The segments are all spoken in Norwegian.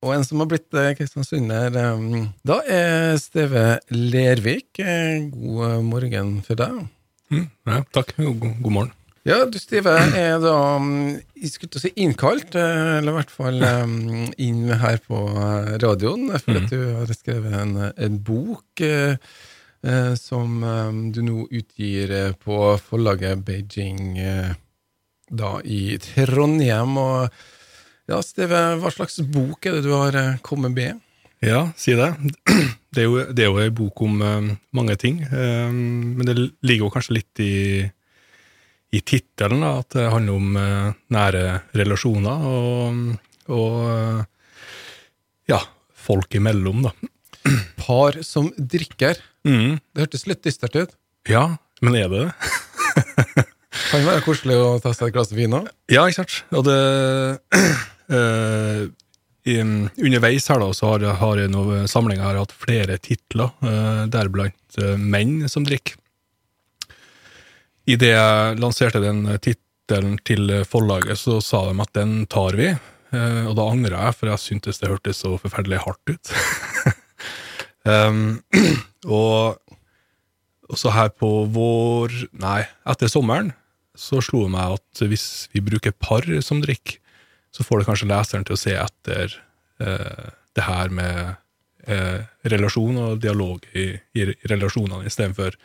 og en som har blitt eh, kristiansunder. eh, Da er Steve Lervik. Eh, God morgen for deg. Mm, ja, takk. God, god morgen. Ja, du Stive er da mm, jeg skulle til å si innkalt, eh, eller i hvert fall mm, inn her på eh, radioen, for at du har skrevet en, en bok eh, eh, som eh, du nå utgir eh, på forlaget Beijing eh, da i Trondheim. Og ja, Steve, hva slags bok er det du har eh, kommet med? Ja, si det. Det er jo, det er jo en bok om eh, mange ting, eh, men det ligger jo kanskje litt i, i tittelen, at det handler om nære relasjoner og, og ja, folk imellom, da. Par som drikker. Mm, Det hørtes litt dystert ut. ja, men er det det? Kan være koselig å ta seg et glass vin òg. Ja, ikke sant. Og det eh, i, Underveis her da, så har, har jeg noen samlinger her hatt flere titler, uh, deriblant uh, menn som drikker. Idet jeg lanserte den tittelen til forlaget, så sa de at den tar vi. Eh, og da angra jeg, for jeg syntes det hørtes så forferdelig hardt ut. um, og, og så her på vår Nei, etter sommeren så slo det meg at hvis vi bruker par som drikker, så får det kanskje leseren til å se etter eh, det her med eh, relasjon og dialog i, i relasjonene, istedenfor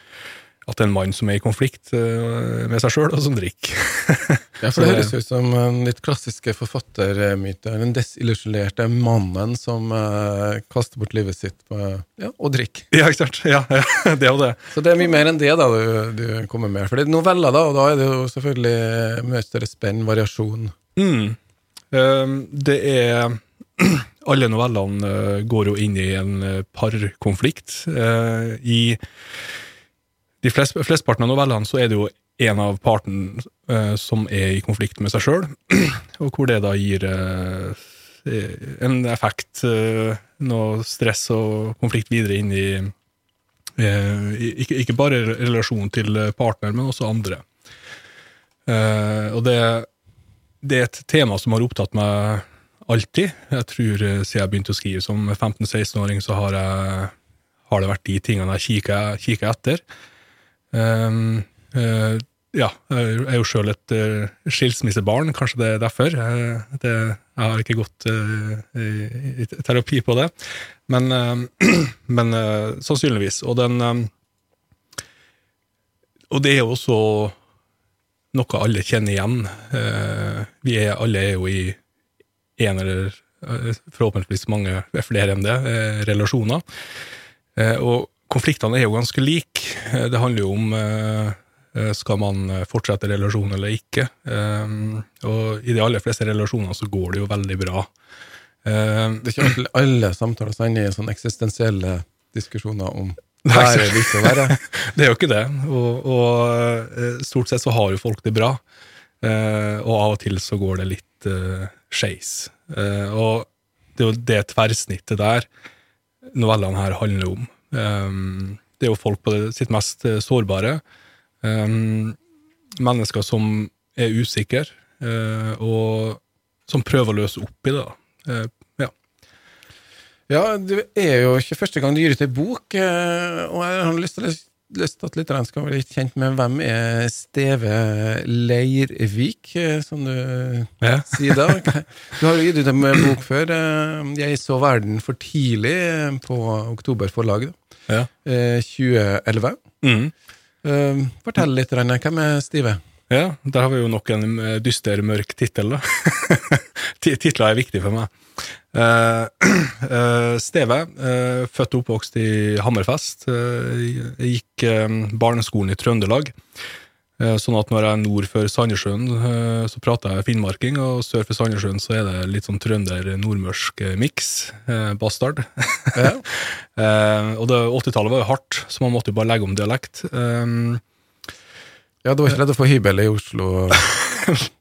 at det er en mann som er i konflikt eh, med seg sjøl, og som drikker. Ja, for det høres ut som en litt klassiske forfattermyte. Den desillusjonerte mannen som eh, kaster bort livet sitt på, ja, og drikker. ja, ikke sant? Ja, ja, det og det. Så det er mye mer enn det da du, du kommer med. For det er noveller, da, og da er det jo selvfølgelig mye større spenn, variasjon. Mm. Eh, det er Alle novellene eh, går jo inn i en eh, parkonflikt. Eh, I de flest, flesteparten av novellene så er det jo en av parten som er i konflikt med seg sjøl, og hvor det da gir en effekt, noe stress og konflikt videre inn i ikke, bare relasjonen til partner, men også andre. Og det, det er et tema som har opptatt meg alltid. Jeg tror eh, siden jeg begynte å skrive som 15-16-åring, så har, jeg, har det vært de tingene jeg kikker, kikker etter. Um, uh, ja, jeg er jo sjøl et uh, skilsmissebarn, kanskje det er derfor. Uh, det, jeg har ikke gått i, i terapi på det, men, men sannsynligvis. Og den um, Og det er jo også noe alle kjenner igjen. Eh, vi er alle er jo i en eller eh, forhåpentligvis mange flere enn det, eh, relasjoner. Og konfliktene er jo ganske like. Det handler jo om skal man fortsette relasjonen eller ikke. Og i de aller fleste relasjoner så går det jo veldig bra. Det er ikke alle samtaler som ender i sånne eksistensielle diskusjoner om Nei, ikke være. Det er jo ikke det, og, og eh, stort sett så har jo folk det bra. Eh, og av og til så går det litt uh, skeis. Og det er jo det tverrsnittet der novellene her handler om. Det er jo folk på sitt mest sårbare. Mennesker som er usikre, og som prøver å løse opp i det. Eh, ja. Det er jo ikke første gang du gir ut ei bok, eh, og jeg har lyst til, lyst til at lytterne skal bli kjent med hvem er Steve Leirvik, eh, som du Ja. sier da. Du har jo gitt ut en bok før. eh, Jeg så verden for tidlig eh, på Oktoberforlaget. Ja. Eh, 2011. Mm. Eh, Fortell litt, Renne, hvem er Stive? Ja, der har vi jo nok en eh, dyster, mørk tittel, da. Ti- Titler er viktig for meg. Eh, eh, Steve, eh, født og oppvokst i Hammerfest. gikk barneskolen i Trøndelag. Sånn at når jeg er nord for Sandnessjøen, så prater jeg finnmarking, og sør for Sandnessjøen så er det litt sånn trønder-nordmørsk miks. Bastard. Ja. Og det 80-tallet var jo hardt, så man måtte jo bare legge om dialekt. Ja, det var ikke lett å få hybel i Oslo?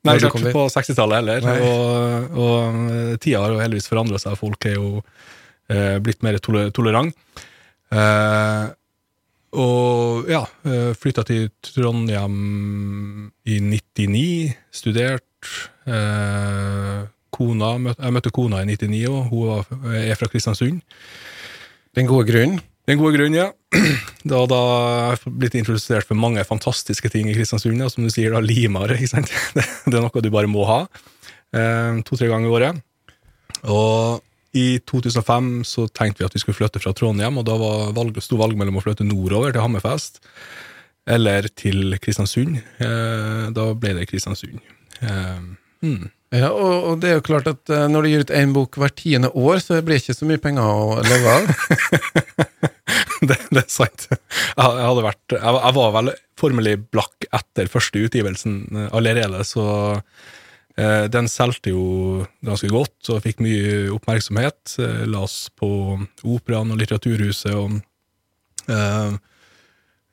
Nei, ikke på 60-tallet heller. Nei. Og, og tida har jo heldigvis forandra seg. Folk er jo eh, blitt mer tole tolerant. Eh, og ja, eh, flytta til Trondheim i 99, studert. Eh, kona, jeg møtte kona i 99, òg, hun er fra Kristiansund. Den gode grunnen? Den gode grunnen, ja. Da, da har jeg blitt introdusert for mange fantastiske ting i Kristiansund. Og som du sier, da, limer. ikke sant? Det, det er noe du bare må ha. Eh, To-tre ganger i året. Og i 2005 så tenkte vi at vi skulle flytte fra Trondheim, og da var valg, sto valg mellom å flytte nordover til Hammerfest eller til Kristiansund. Eh, da ble det Kristiansund. Eh, hmm. Ja, og, og det er jo klart at eh, når du gir ut én bok hvert tiende år, så blir det ikke så mye penger å leve av. det, det er sant. Jeg, hadde vært jeg, var vel formelig blakk etter første utgivelsen eh, allerede, så eh, den solgte jo ganske godt og fikk mye oppmerksomhet. Eh, las på Operaen og Litteraturhuset og eh,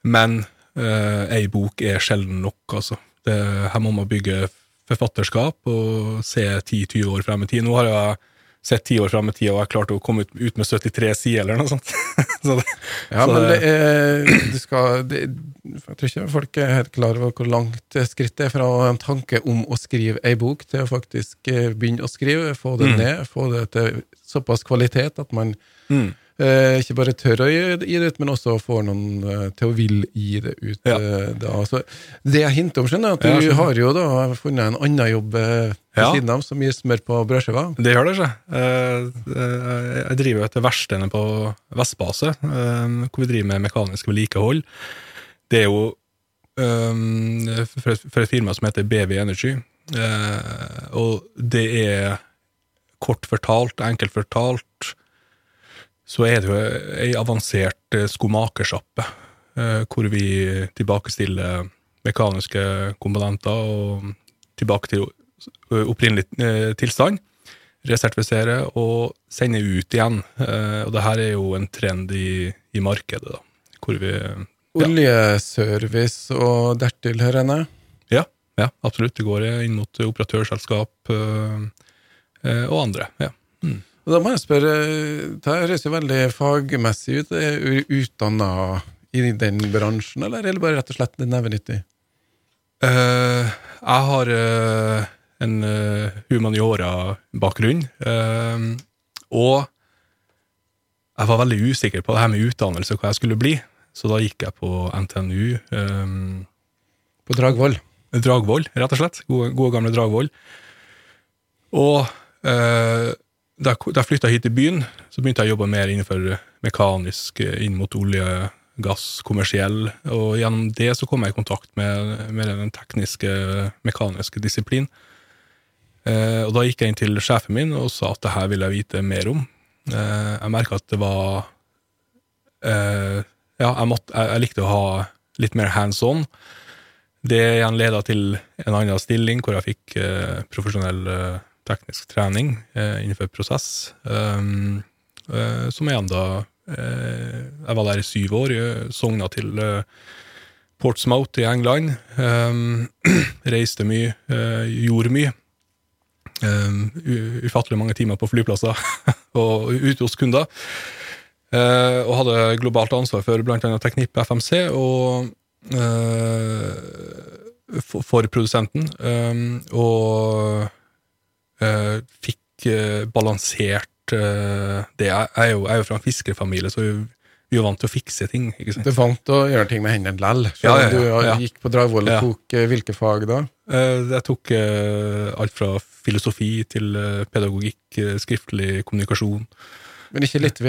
Men eh, bok er sjelden nok, altså. Det, her må man bygge forfatterskap og se 10-20 år frem i tid. Nå har jeg sett 10 år frem i tid, og jeg klarte å komme ut, ut med 73 sider eller noe sånt. så det, Ja, så men det er du skal, det, Jeg tror ikke folk er helt klar over hvor langt skritt det er fra en tanke om å skrive ei bok, til å faktisk eh, begynne å skrive, få det Mm. ned, få det til såpass kvalitet at man Mm. Eh, ikke bare tør å gi det ut, men også får noen eh, til å vil gi det ut. Ja. eh, da. Så det jeg hinter om, skjønner at Ja, du skjønner. har jo da funnet en annen jobb ved Ja. siden av, som gir smør på brødskiva. Det gjør det. Eh, eh, Jeg driver etter verkstedene på Vestbase, hvor vi driver med mekanisk vedlikehold. Det er jo for et, firma som heter BV Energy, og det er kort fortalt, enkelt fortalt, så er det jo ei avansert eh, skomakersjappe, eh, hvor vi tilbakestiller mekaniske komponenter og tilbake til opprinnelig eh, tilstand, resertifisere og sende ut igjen. Og det her er jo en trend i, i markedet, da. Hvor vi Ja. Oljeservice og dertil, hører jeg. nå? Ja, ja, absolutt. Det går inn mot operatørselskap og andre. Ja. Og Da må jeg spørre, det høres jo veldig fagmessig ut. Er du utdanna i den bransjen, eller er det bare rett og slett nevenyttig? Uh, jeg har uh, en uh, humaniora-bakgrunn, Uh, og jeg var veldig usikker på det her med utdannelse hva jeg skulle bli, så da gikk jeg på NTNU. Um, På Dragvoll? Dragvoll, rett og slett. Gode, gode gamle Dragvoll. Og eh, da jeg- flytta hit til byen, så begynte jeg å jobbe mer innenfor mekanisk, eh, inn mot olje, gass, kommersiell. Og gjennom det så kom jeg i kontakt med, med den tekniske, mekaniske disiplin. Eh, og da gikk jeg inn til sjefen min og sa at det her ville jeg vite mer om. Eh, jeg merka at det var eh, Ja, jeg, måtte, jeg, jeg likte å ha litt mer hands on. Det igjen leda til en annen stilling, hvor jeg fikk eh, profesjonell eh, teknisk trening eh, innenfor prosess. Um, eh, som igjen da eh, Jeg var der i syv år, sogna til eh, Portsmouth i England. Reiste mye, eh, gjorde mye. Ufattelig mange timer på flyplasser og ute hos kunder. Eh, og hadde globalt ansvar for blant annet Teknip FMC og eh, for, produsenten. Og eh, fikk eh, balansert eh, det. Jeg er, jo, jeg er jo fra en fiskerfamilie, så vi, er vant til å fikse ting. ikke sant? Du er vant til å gjøre ting med hendene lell. Så Ja, ja, ja, du ja. gikk på Dragvoll og tok eh, hvilke fag da? Eh, jeg tok eh, alt fra filosofi til eh, pedagogikk, eh, skriftlig kommunikasjon. Men ikke litt?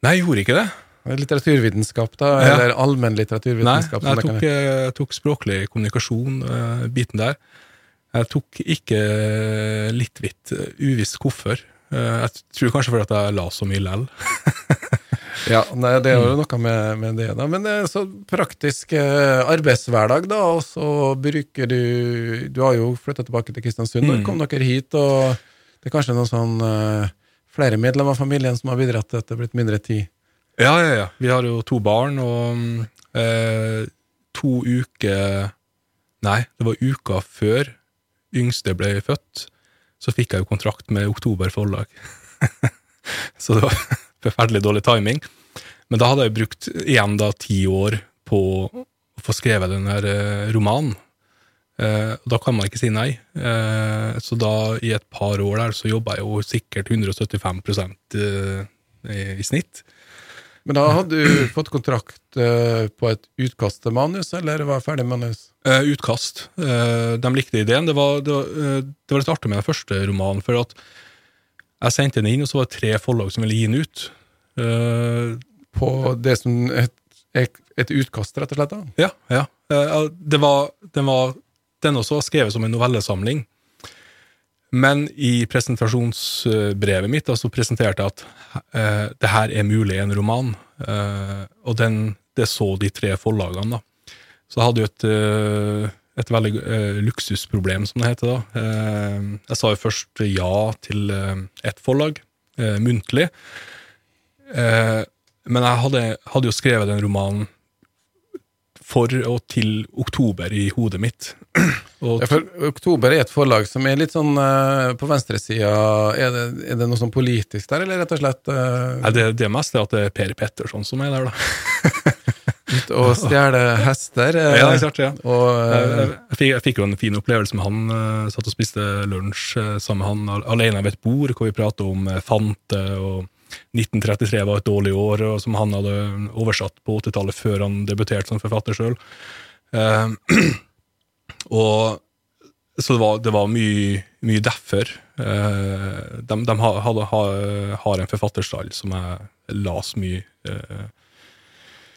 Nei, jeg gjorde ikke det. Litteraturvitenskap, da? Ja. Eller allmenn Nei, litteraturvitenskap? som jeg tok, eh, jeg tok språklig kommunikasjon, eh, biten der. Jeg tok ikke eh, litt hvitt, eh, uvisst hvorfor. Eh, jeg tror kanskje fordi at jeg la så mye lell. Ja, nei, det er jo noe med, med det, da. Men det er så praktisk arbeidshverdag, da, og så bruker du Du har jo flytta tilbake til Kristiansund, og Mm. kom dere hit, og det er kanskje noen sånn flere medlemmer av familien som har bidratt til at det er blitt mindre tid? Ja, ja, ja. Vi har jo to barn, og eh, to uker Nei, det var uka før yngste ble født, så fikk jeg jo kontrakt med Oktober forlag. så det var forferdelig dårlig timing. Men da hadde jeg brukt igjen da ti år på å få skrevet den her eh, romanen. Eh, da kan man ikke si nei. Eh, så da, i et par år der, så jobba jeg jo sikkert 175 eh, i, i snitt. Men da hadde du fått kontrakt eh, på et utkast til manus, eller var ferdig manus? Eh, utkast. Eh, de likte ideen. Det var, det, var, det var litt artig med den første romanen, for at jeg sendte den inn, og så var det tre forlag som ville gi den ut. På det som et, et, utkast, rett og slett? da? Ja, ja. Det var, den var den også var skrevet som en novellesamling. Men i presentasjonsbrevet mitt altså så presenterte jeg at eh, det her er mulig en roman. Eh, og den, det så de tre forlagene. da. Så jeg hadde jo et, eh, et veldig eh, luksusproblem, som det heter. da. Eh, jeg sa jo først ja til eh, ett forlag, muntlig. Men jeg hadde, hadde jo skrevet den romanen for og til oktober i hodet mitt. Og Ja, Oktober er et forlag som er litt sånn uh, på venstresida. Er, det, er det noe sånn politisk der, eller rett og slett uh... Nei, det, det meste er at det er Per Petterson som er der, da. ut og stjele hester? eh, Ja, klart, ja. og, Jeg, jeg, fikk, jeg fikk jo en fin opplevelse med han. eh, Satt og spiste lunsj sammen med han alene ved et bord, hvor vi pratet om Fante, og 1933 var et dårlig år, og som han hadde oversatt på 80-tallet før han debuterte som forfatter sjøl. og så det var, det var mye, mye derfor. Eh, de de har, hadde, har, har en forfatterstall som jeg las mye. eh,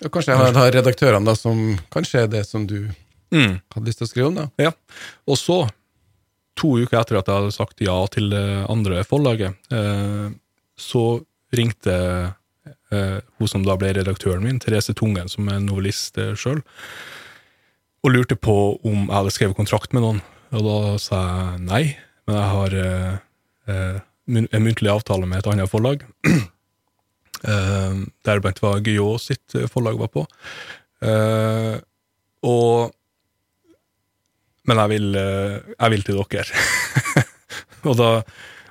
og kanskje jeg har redaktørene da, som kanskje er det som du mm. hadde lyst til å skrive om? da? Ja, og så, to uker etter at jeg hadde sagt ja til det andre forlaget, eh, så ringte eh, hun som da ble redaktøren min, Therese Tungen, som er novellist eh, sjøl, og lurte på om jeg hadde skrevet kontrakt med noen. Og da sa jeg nei, men jeg har eh, eh, en muntlig avtale med et annet forlag. eh, Deriblant var Guyot sitt eh, forlag var på. Eh, og men jeg vil, eh, jeg vil til dere. og da,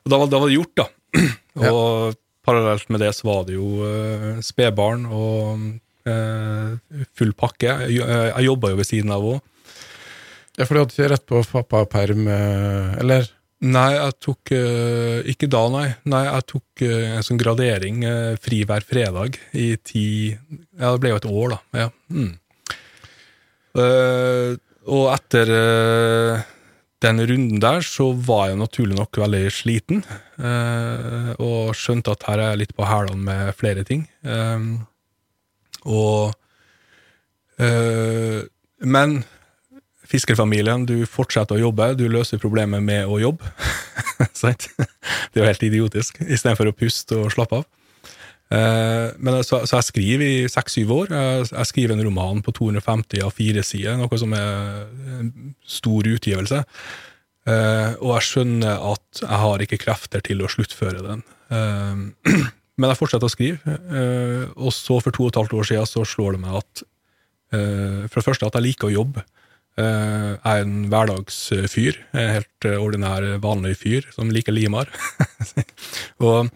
og da, var, da var det gjort, da. og parallelt med det så var det jo uh, spedbarn og eh, full pakke. Jeg, eh, jeg jobba jo ved siden av òg. Ja, For du hadde ikke rett på pappaperm, eh, eller? Nei, jeg tok eh, Ikke da, nei. Nei, Jeg tok eh, en sånn gradering, eh, fri hver fredag, i ti Ja, det ble jo et år, da. Ja. Mm. Eh, og etter eh, den runden der, så var jeg naturlig nok veldig sliten. eh, og skjønte at her er jeg litt på hælene med flere ting. Eh, og øh, Men fiskerfamilien, du fortsetter å jobbe, du løser problemet med å jobbe. Sant? det er jo helt idiotisk, istedenfor å puste og slappe av. Eh, men så, så jeg skriver i seks-syv år. Jeg, jeg skriver en roman på 250 av fire sider, noe som er en stor utgivelse. Eh, og jeg skjønner at jeg har ikke krefter til å sluttføre den. Eh, men jeg fortsetter å skrive, eh, og så for to og et halvt år siden så slår det meg at eh, For det første at jeg liker å jobbe. Eh, Jeg er en hverdagsfyr. En helt ordinær, vanlig fyr som liker limar. og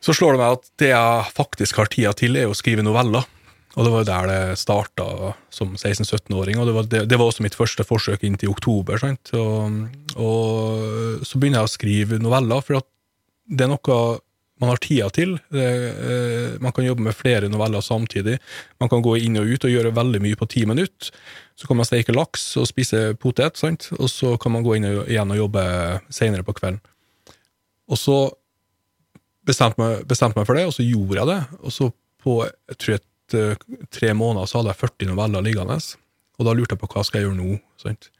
så slår det meg at det jeg faktisk har tida til, er å skrive noveller. Og det var der det starta som 16-17-åring, og det var, det, det var også mitt første forsøk inntil oktober. Og, og så begynner jeg å skrive noveller, for det er noe man har tida til. Eh, man kan jobbe med flere noveller samtidig. Man kan gå inn og ut og gjøre veldig mye på ti minutter. Så kan man steke laks og spise potet, sant? og så kan man gå inn igjen og jobbe senere på kvelden. Og så bestemte meg, bestemte meg for det, og så gjorde jeg det. Og så på jeg tror et, eh, tre måneder så hadde jeg 40 noveller liggende. Og da lurte jeg på hva skal jeg gjøre nå. sant?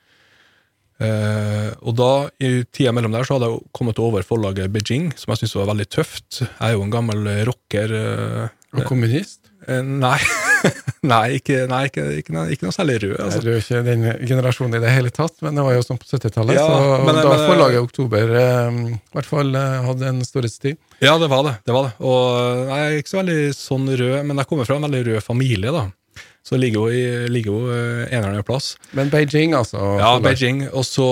Eh, og da, i tida mellom der, så hadde jeg kommet over forlaget Beijing, som jeg syntes var veldig tøft. Jeg er jo en gammel rocker. Uh, Og kommunist? Uh, nei. nei, ikke, nei ikke, ikke, ikke noe særlig rød. Jeg Altså. er jo ikke den generasjonen i det hele tatt, men det var jo sånn på 70-tallet. Ja, så men- da men- forlaget Oktober i hvert fall hadde en storhetstid. Ja, det var det. det var det. Og jeg er ikke så veldig sånn rød, men jeg kommer fra en veldig rød familie, da. Så ligger jo, ligger jo eneren en eller annen plass. Men Beijing, altså. Ja. Beijing. Og så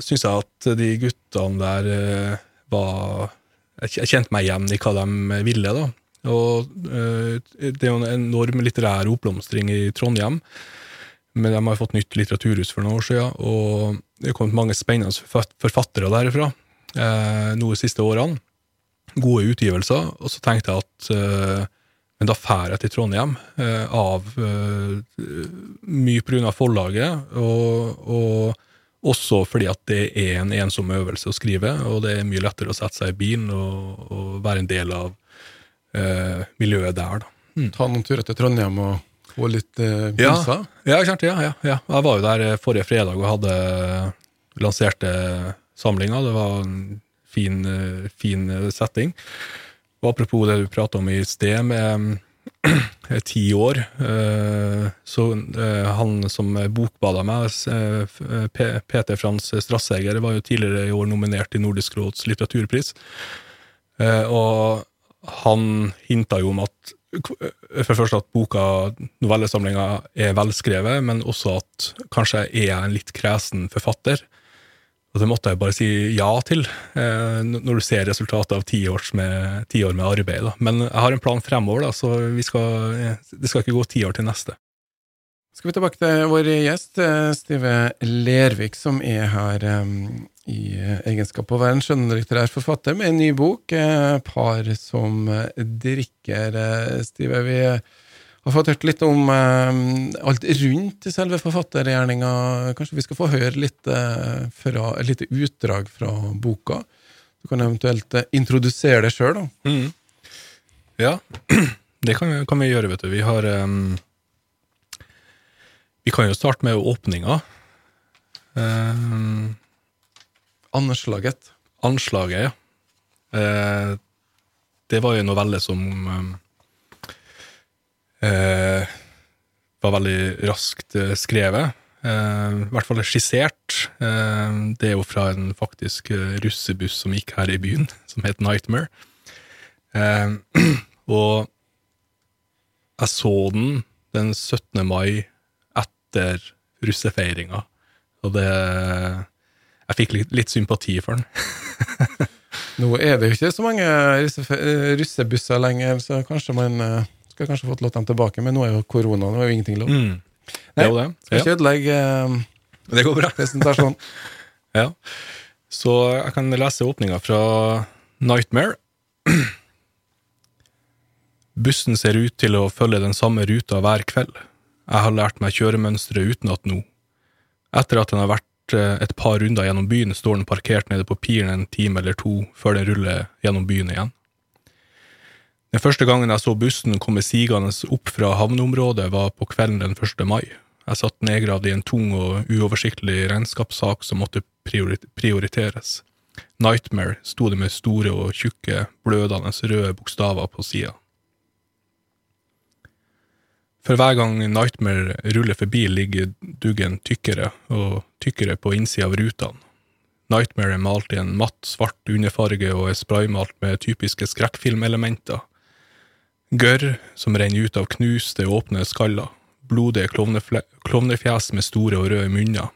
syns jeg at de guttene der eh, var Jeg kjente meg igjen i hva de ville, da. Og eh, det er jo en enorm litterær oppblomstring i Trondheim. Men de har fått nytt litteraturhus for noen år siden, og det er kommet mange spennende forfattere derifra eh, nå de siste årene. Gode utgivelser. Og så tenkte jeg at eh, men da drar jeg til Trondheim eh, av eh, mye pga. forlaget, og, og også fordi at det er en ensom øvelse å skrive, og det er mye lettere å sette seg i bilen og, og være en del av eh, miljøet der. da. Ta noen turer til Trondheim og få litt eh, Ja. Ja, ikke? Ja, ja, ja. Jeg var jo der eh, forrige fredag og hadde lanserte samlinga. Det var en fin, eh, fin eh, setting. Og apropos det du prata om i sted, med ti år, eh, så eh, han som bokbada meg, eh, Peter Frans Strasseger, var jo tidligere i år nominert til Nordisk råds litteraturpris. Og han hinta jo om at for det første at boka, novellesamlinga, er velskrevet, men også at kanskje jeg er en litt kresen forfatter. Og det måtte jeg bare si ja til, eh, når du ser resultatet av ti, års med, ti med arbeid. Da. Men jeg har en plan fremover, da, så skal, eh, det skal ikke gå ti år til neste. Skal vi tilbake til vår gjest, eh, Stive Lervik, som er her um, i egenskap av å være en skjønnlitterær forfatter med en ny bok, 'Par som drikker'. Stive, vi har fått hørt litt om eh, alt rundt selve forfattergjerninga. Kanskje vi skal få høre litt eh, fra, et lite utdrag fra boka? Du kan eventuelt eh, introdusere det sjøl, da. Ja, det kan, vi- kan vi gjøre, vet du. Vi har um, Vi kan jo starte med åpninga. Um, Anslaget. Anslaget, ja. Uh, det var jo en novelle som eh, eh, var veldig raskt eh, skrevet. Eh, I hvert fall skissert. Eh, det er jo fra en faktisk eh, russebuss som gikk her i byen, som het Nightmare. Eh, og jeg så den den 17. mai etter russefeiringa, og det Jeg fikk litt, litt sympati for den. Nå er det jo ikke så mange russebusser lenger, så kanskje man skal kanskje fått låt dem tilbake, men nå er jo korona, nå er jo ingenting lov. Mm. Er det. Skal ikke ødelegge eh, Det går bra. presentasjonen. Ja. Så jeg kan lese åpninga fra Nightmare. Bussen ser ut til å følge den samme ruta hver kveld. Jeg har lært meg kjøremønsteret utenat nå. Etter at den har vært eh, et par runder gjennom byen, står den parkert nede på piren en time eller to før den ruller gjennom byen igjen. Den første gangen jeg så bussen komme sigende opp fra havneområdet, var på kvelden den 1. mai. Jeg satt nedgravd i en tung og uoversiktlig regnskapssak som måtte priori- prioriteres. Nightmare sto det med store og tjukke, blødende røde bokstaver på sida. For hver gang Nightmare ruller forbi, ligger duggen tykkere og tykkere på innsida av rutene. Nightmare er malt i en matt, svart underfarge og er spraymalt med typiske skrekkfilmelementer. Gørr som renner ut av knuste, åpne skaller. Blodige klovnefjes med store og røde munner.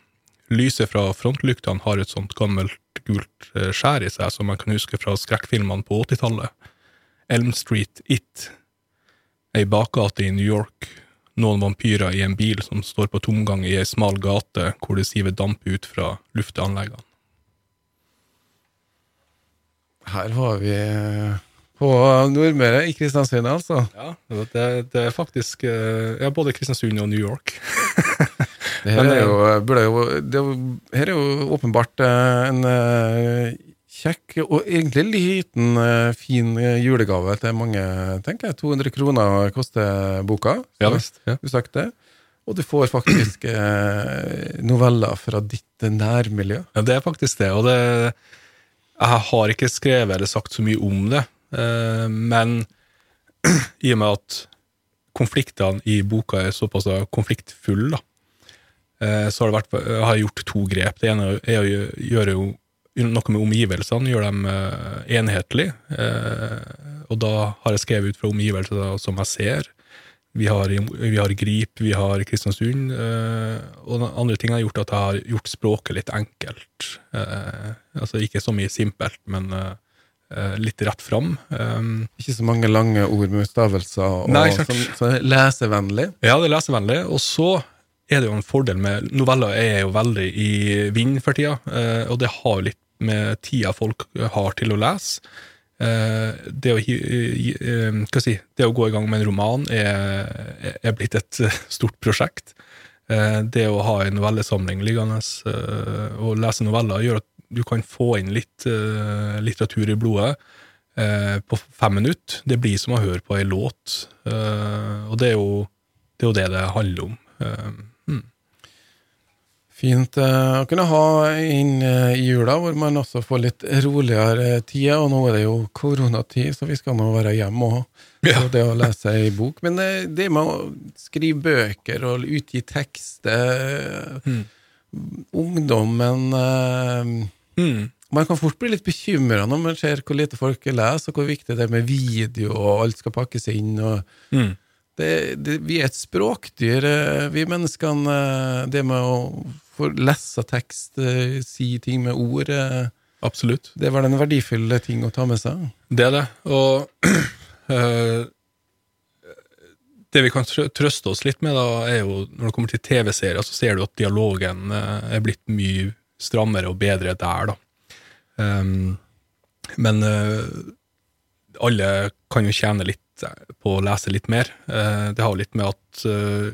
Lyset fra frontlyktene har et sånt gammelt gult eh, skjær i seg som man kan huske fra skrekkfilmene på 80-tallet. Elm Street It. Ei bakgate i New York. Noen vampyrer i en bil som står på tomgang i ei smal gate hvor det siver damp ut fra lufteanleggene. Her var vi eh, på Nordmøre, i Kristiansund, altså. Ja, det, det er faktisk eh, ja, både Kristiansund og New York. Det her er jo, jo, det, er her er jo åpenbart eh, en eh, kjekk og egentlig liten, fin julegave til mange, tenker jeg. 200 kroner koster boka. Ja visst. Ja. Du sagt det. Og du får faktisk noveller fra ditt nærmiljø. Ja, det er faktisk det, og det Jeg har ikke skrevet eller sagt så mye om det, men i og med at konfliktene i boka er såpass konfliktfulle, eh, så har, vært, jeg har jeg gjort to grep. Det ene er å gjøre noe med omgivelsene, gjøre dem eh, enhetlige. Eh, og da har jeg skrevet ut fra omgivelser som jeg ser. Vi har, vi har Grip, vi har Kristiansund. eh, og andre ting har gjort at jeg har gjort språket litt enkelt. Eh, altså ikke så mye simpelt, men eh, eh, litt rett fram. Um, Ikke så mange lange ord med utstavelser, og Nei, ikke så er lesevennlig. ja, det er lesevennlig. Og så er det jo en fordel med Noveller er jo veldig i vind for tida, eh, og det har litt med tida folk har til å lese. Eh, det å, eh, si, det å gå i gang med en roman er, er blitt et eh, stort prosjekt. Eh, Det å ha en novellesamling liggende eh, og lese noveller gjør at du kan få inn litt uh, litteratur i blodet uh, på fem minutter. Det blir som å høre på ei låt, Uh, og det er jo det er jo det, det handler om. Eh, mm. Fint å kunne ha inn i jula, hvor man også får litt roligere tider. Og nå er det jo koronatid, så vi skal nå være hjemme òg. Ja. Det å lese ei bok. Men det, det med å skrive bøker og utgi tekster Mm. Ungdommen Mm. Man kan fort bli litt bekymra når man ser hvor lite folk leser, og hvor viktig det er med video, og alt skal pakkes inn. Mm. det, det, vi er et språkdyr, eh, vi menneskene. eh, Det med å få lese tekst, eh, si ting med ord, Absolutt. det var den verdifulle ting å ta med seg. Det er det. Og det vi kan trøste oss litt med, da, er jo når det kommer til TV-serier, så ser du at dialogen er blitt mye strammere og bedre der, da. Um, men uh, alle kan jo tjene litt på å lese litt mer. Uh, det har litt med at uh,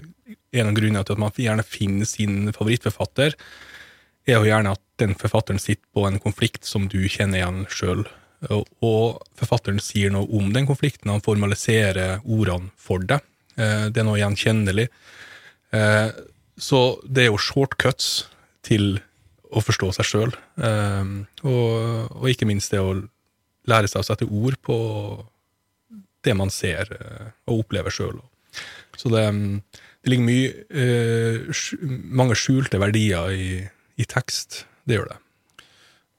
en av grunnene til at man gjerne finner sin favorittforfatter, er jo gjerne at den forfatteren sitter på en konflikt som du kjenner igjen sjøl. Og, og forfatteren sier noe om den konflikten, han formaliserer ordene for deg. Det er noe gjenkjennelig. Så det er jo shortcuts til å forstå seg sjøl. Um, og, og ikke minst det å lære seg å sette ord på det man ser eh, og opplever sjøl. Så det, det ligger mye, uh, mange skjulte verdier i, i tekst. Det gjør det.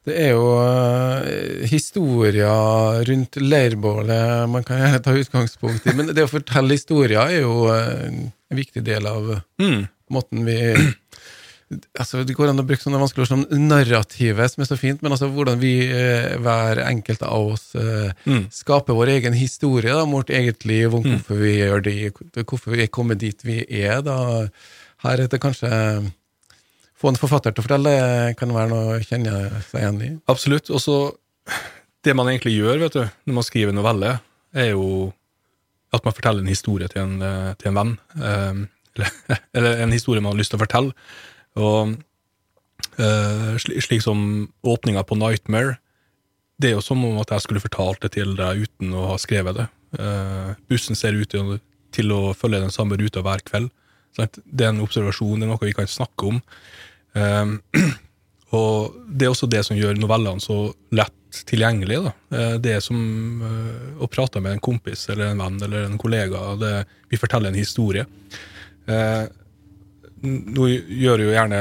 Det er jo uh, historier rundt leirbålet man kan gjerne ta utgangspunkt i, men det å fortelle historier er jo uh, en viktig del av Mm. måten vi altså Det går an å bruke sånne vanskelige ord som narrativet, som er så fint, men altså hvordan vi, eh, hver enkelt av oss, eh, Mm. skaper vår egen historie da, vårt eget liv, om hvorfor vi gjør det, hvorfor vi er kommet dit vi er. da. Her er det kanskje Få en forfatter til å fortelle kan være noe å kjenne seg igjen i. Absolutt. Og så Det man egentlig gjør vet du, når man skriver novelle, er jo at man forteller en historie til en, til en venn. Um, Eller, eller en historie man har lyst til å fortelle. Og eh, slik som åpninga på Nightmare, det er jo som om at jeg skulle fortalt det til deg uten å ha skrevet det. Eh, bussen ser ut til, å følge den samme ruta hver kveld. Det er en observasjon, det er noe vi kan snakke om. Eh, og det er også det som gjør novellene så lett tilgjengelige. Da. Det er som å prate med en kompis eller en venn eller en kollega. Det, vi forteller en historie. Nå gjør jo gjerne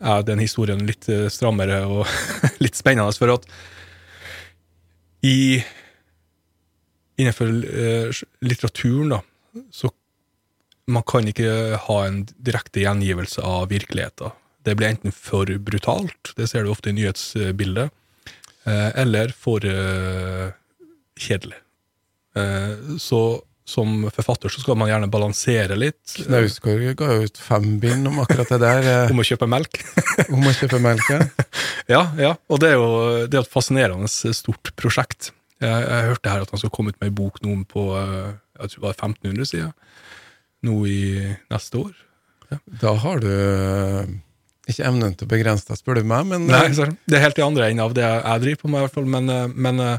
jeg den historien litt eh, strammere og litt spennende, for at i innenfor eh, litteraturen, da, så man kan ikke ha en direkte gjengivelse av virkeligheten. Det blir enten for brutalt, det ser du ofte i nyhetsbildet, eh, eller for kjedelig. Så som forfatter så skal man gjerne balansere litt Knausgård ga jo ut fem bind om akkurat det der, om å kjøpe melk. om å kjøpe melk. ja. Ja, ja, og det er jo det er et fascinerende stort prosjekt. Jeg, jeg hørte her at han skal komme ut med ei bok nå på eh, jeg tror det var 1500 sider, nå i neste år. Da har du eh, ikke evnen til å begrense deg, spør du meg, men Nei, eh, det er helt i andre enden av det jeg driver på med, i hvert fall, men, men uh,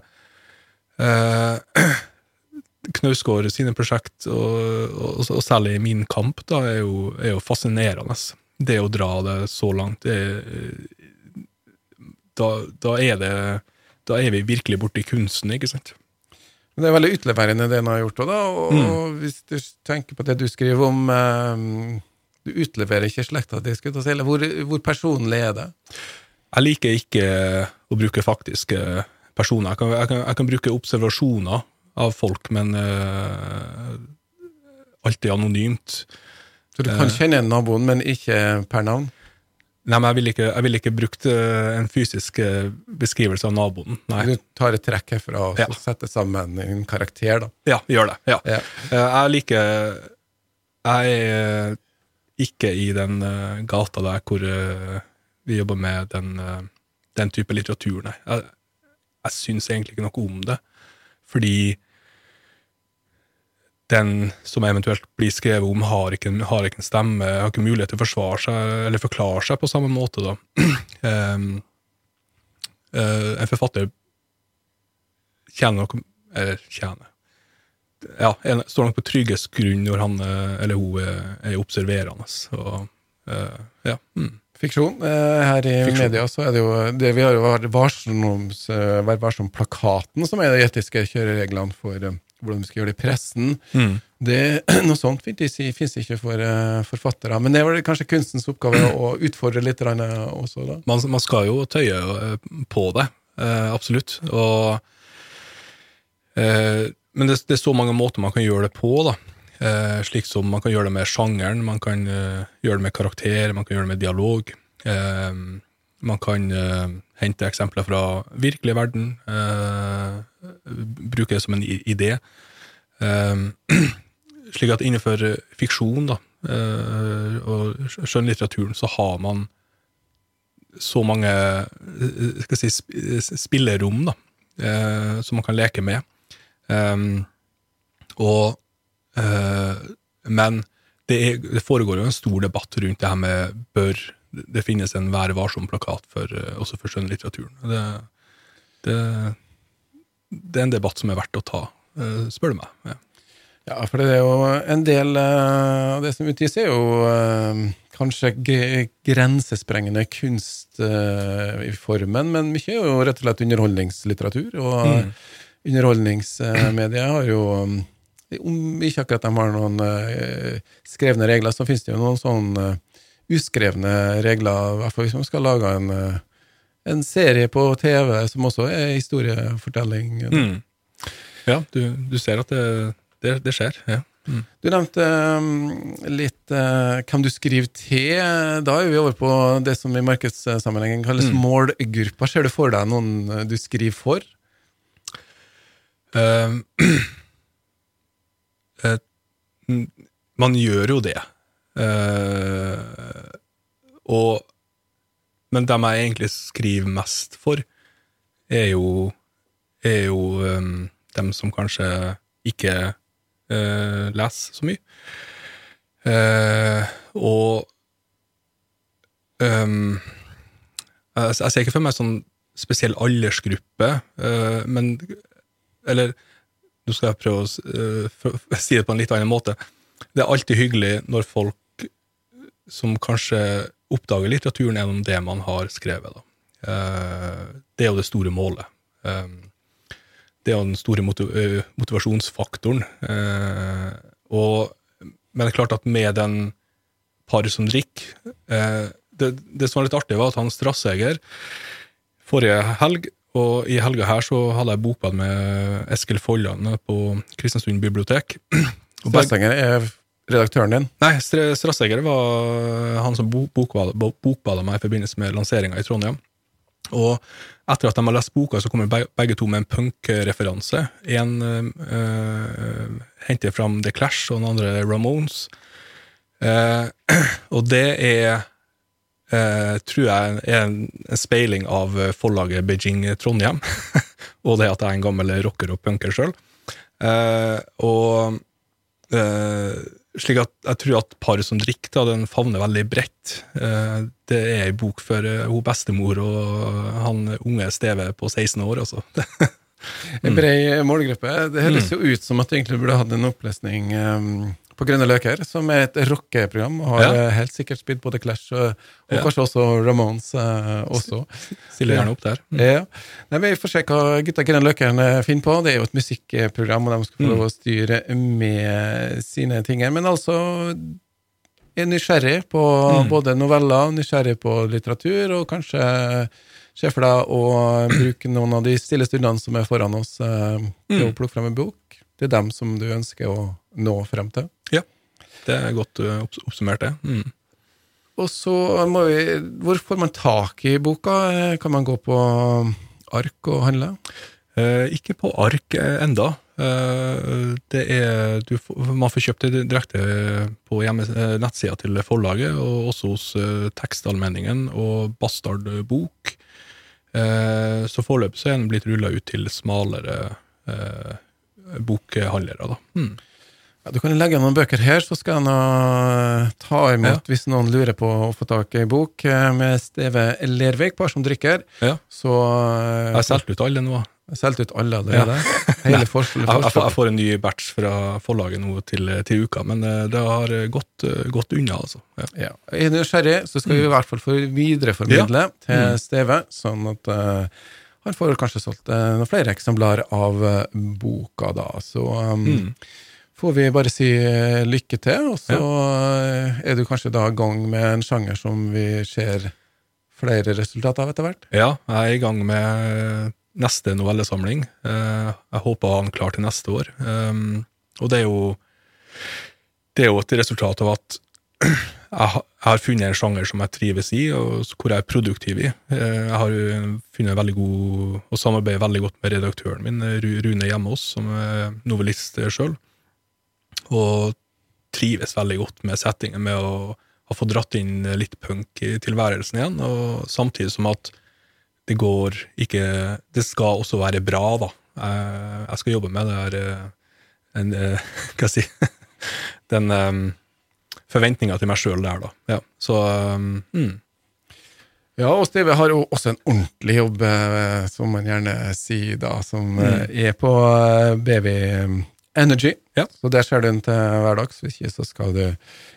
eh, Knausgård sine prosjekt, og, og, og særlig Min kamp, da, er jo, er jo fascinerende. Det å dra det så langt, er- da, da, er det, da er vi virkelig borte i kunsten, ikke sant? Men det er veldig utleverende det en har gjort. òg, Da, og, Mm. og hvis du tenker på det du skriver om eh, Du utleverer ikke slekta di, skulle jeg hvor, hvor personlig er det? Jeg liker ikke å bruke faktiske personer. Jeg kan, jeg kan, jeg kan bruke observasjoner av folk, men eh, alltid anonymt. Så du kan uh, kjenne naboen, men ikke per navn? Nei, men jeg ville ikke, jeg vil ikke brukt eh, en fysisk beskrivelse av naboen. Nei. Du tar et trekk herfra og Ja. setter sammen en karakter, da. Ja, gjør det. Ja. Ja. Jeg liker Jeg er ikke i den gata der hvor vi jobber med den, den type litteratur, nei. Jeg, jeg syns egentlig ikke noe om det, fordi den som eventuelt blir skrevet om, har ikke, har ikke en stemme, har ikke mulighet til å forsvare seg eller forklare seg på samme måte. da. um, uh, en forfatter tjener nok Eller tjener ja, en, står nok på tryggest grunn når han eh, eller hun er, er observerende. Så, uh, ja. Mm. Fiksjon. Eh, her i Fiksjon. media så er det jo det vi har jo vært varsom-plakaten, som er de etiske kjørereglene for hvordan vi skal gjøre det i pressen. Mm. Det, noe sånt fins ikke for forfattere. Men det var kanskje kunstens oppgave å utfordre litt også? da? Man, man, skal jo tøye på det, absolutt. Og, men det, det, er så mange måter man kan gjøre det på. da. Slik som man kan gjøre det med sjangeren, man kan gjøre det med karakter, man kan gjøre det med dialog. man kan hente eksempler fra virkelig verden, bruke det som en idé. Um, slik at innenfor fiksjon da, og skjønnlitteraturen så har man så mange eh, skal si, spillerom da, som man kan leke med. Og Men det, er, det, foregår jo en stor debatt rundt det her med bør det finnes en Vær varsom-plakat også for skjønnlitteraturen. Det, det, det er en debatt som er verdt å ta, eh, spør du meg. Ja. ja, for det er jo en del eh, av det som utgis, er jo eh, kanskje grensesprengende kunst i formen, men mye er jo rett og slett underholdningslitteratur. Og mm. underholdningsmedia har jo om ikke akkurat de har noen skrevne regler, så finnes det jo noen sånn uskrevne regler, i hvert fall hvis man skal lage en en serie på TV som også er historiefortelling. Mm. Ja, du, du, ser at det, det, det skjer. ja. Mm. Du nevnte um, litt uh, hvem du skriver til. Da er vi over på det som i markedssammenhengen kalles mm. målgruppa. Ser du for deg noen uh, du skriver for? Uh, man gjør jo det. og men dem jeg egentlig skriver mest for, er jo, er jo um, dem som kanskje ikke uh, leser så mye. Uh, og um, jeg, jeg, ser ikke for meg sånn spesiell aldersgruppe, men Eller nå skal jeg prøve å si det på en litt annen måte. Det er alltid hyggelig når folk som kanskje oppdager litteraturen gjennom det man har skrevet. Eh, det er jo det store målet. Eh, det er jo den store eh, motivasjonsfaktoren. Og, men det er klart at med den par som drikker det, det, som var litt artig, var at han Strasseger forrige helg og i helga her så hadde jeg bokbad med Eskil Folland på Kristiansund bibliotek. Strasseger er redaktøren din? Nei, Strasseger var han som bokbada, bokbada meg i forbindelse med lanseringa i Trondheim. Og etter at de har lest boka, så kommer begge to med en punkreferanse. Én En øh, henter fram The Clash, og den andre Ramones. Eh, og det er eh, tror jeg er en, en speiling av forlaget Beijing Trondheim. og det at jeg er en gammel rocker og punker sjøl. Eh, og eh, slik at jeg tror at paret som drikker, da, den favner veldig bredt. Eh, det er ei bok for eh, hun bestemor og han unge Steve på 16 år, altså. En bred målgruppe. Det høres mm. jo ut som at du egentlig burde hatt en opplesning um, på Grønne løker, som er et rockeprogram. og Har ja. helt sikkert spilt både Clash og, og ja. kanskje også Ramones. Uh, også. Stiller gjerne opp der. Mm. Ja. Nei, Vi får se hva gutta Grønne Løker finner på. Det er jo et musikkprogram, og de skal få lov å mm. styre med sine ting. Men altså er nysgjerrig på mm. både noveller, nysgjerrig på litteratur, og kanskje se for deg å bruke noen av de stille stundene som er foran oss, til mm. å plukke frem en bok. Det er dem som du ønsker å nå frem til. Ja, det er godt oppsummert, det. Mm. Og så må vi Hvor får man tak i boka? Kan man gå på ark og handle? Eh, ikke på ark eh, enda. Eh, Det er, du, man får kjøpt det direkte på eh, nettsida til forlaget, og også hos eh, Tekstalmenningen og Bastard Bok. Eh, Så foreløpig er den blitt rulla ut til smalere eh, bokhandlere. Da. Mm. Ja, du kan legge noen bøker her, så skal jeg nå ta imot hvis noen lurer på å få tak i en bok eh, med Steve Lervik, bare som drikker. Ja. Så eh, Jeg har solgt ut alle nå. Jeg har solgt ut alle allerede. Hele forskjellen. Jeg, jeg, jeg får en ny batch fra forlaget nå til, til uka, men eh, det har gått, eh, gått unna, altså. Ja. Ja. Er du nysgjerrig, så skal vi i hvert fall få videreformidle til Mm. Steve, sånn at uh, han får kanskje solgt uh, noen flere eksemplar av uh, boka, da. Så um, Mm. Får vi bare si eh, lykke til, og så ja. er du kanskje da i gang med en sjanger som vi ser flere resultater av etter hvert. Ja, jeg er i gang med neste novellesamling. Eh, Jeg håper å ha den klar til neste år. Um, Og det er jo Det er jo et resultat av at jeg har funnet en sjanger som jeg trives i, og hvor jeg er produktiv i. Eh, Jeg har funnet veldig god og samarbeider veldig godt med redaktøren min, Rune Hjemås, som er novellist sjøl. Og trives veldig godt med settingen, med å ha fått dratt inn litt punk i tilværelsen igjen, og samtidig som at det går ikke Det skal også være bra, da. Jeg, jeg skal jobbe med det her eh, en, eh, Hva skal jeg si Den um, forventninga til meg sjøl der, da. Ja. Så um. Ja, og Steve har jo også en ordentlig jobb, eh, som man gjerne sier, da, som mm. er på eh, Baby Energy. Ja. Så der ser du den til hverdags. Hvis ikke, så skal du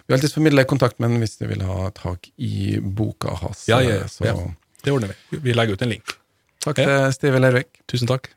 Vi alltid formidle kontakt med den hvis du vil ha tak i boka hans. Ja, ja, ja. Så. Det ordner vi. Vi legger ut en link. takk til Steve Lervik. Tusen takk.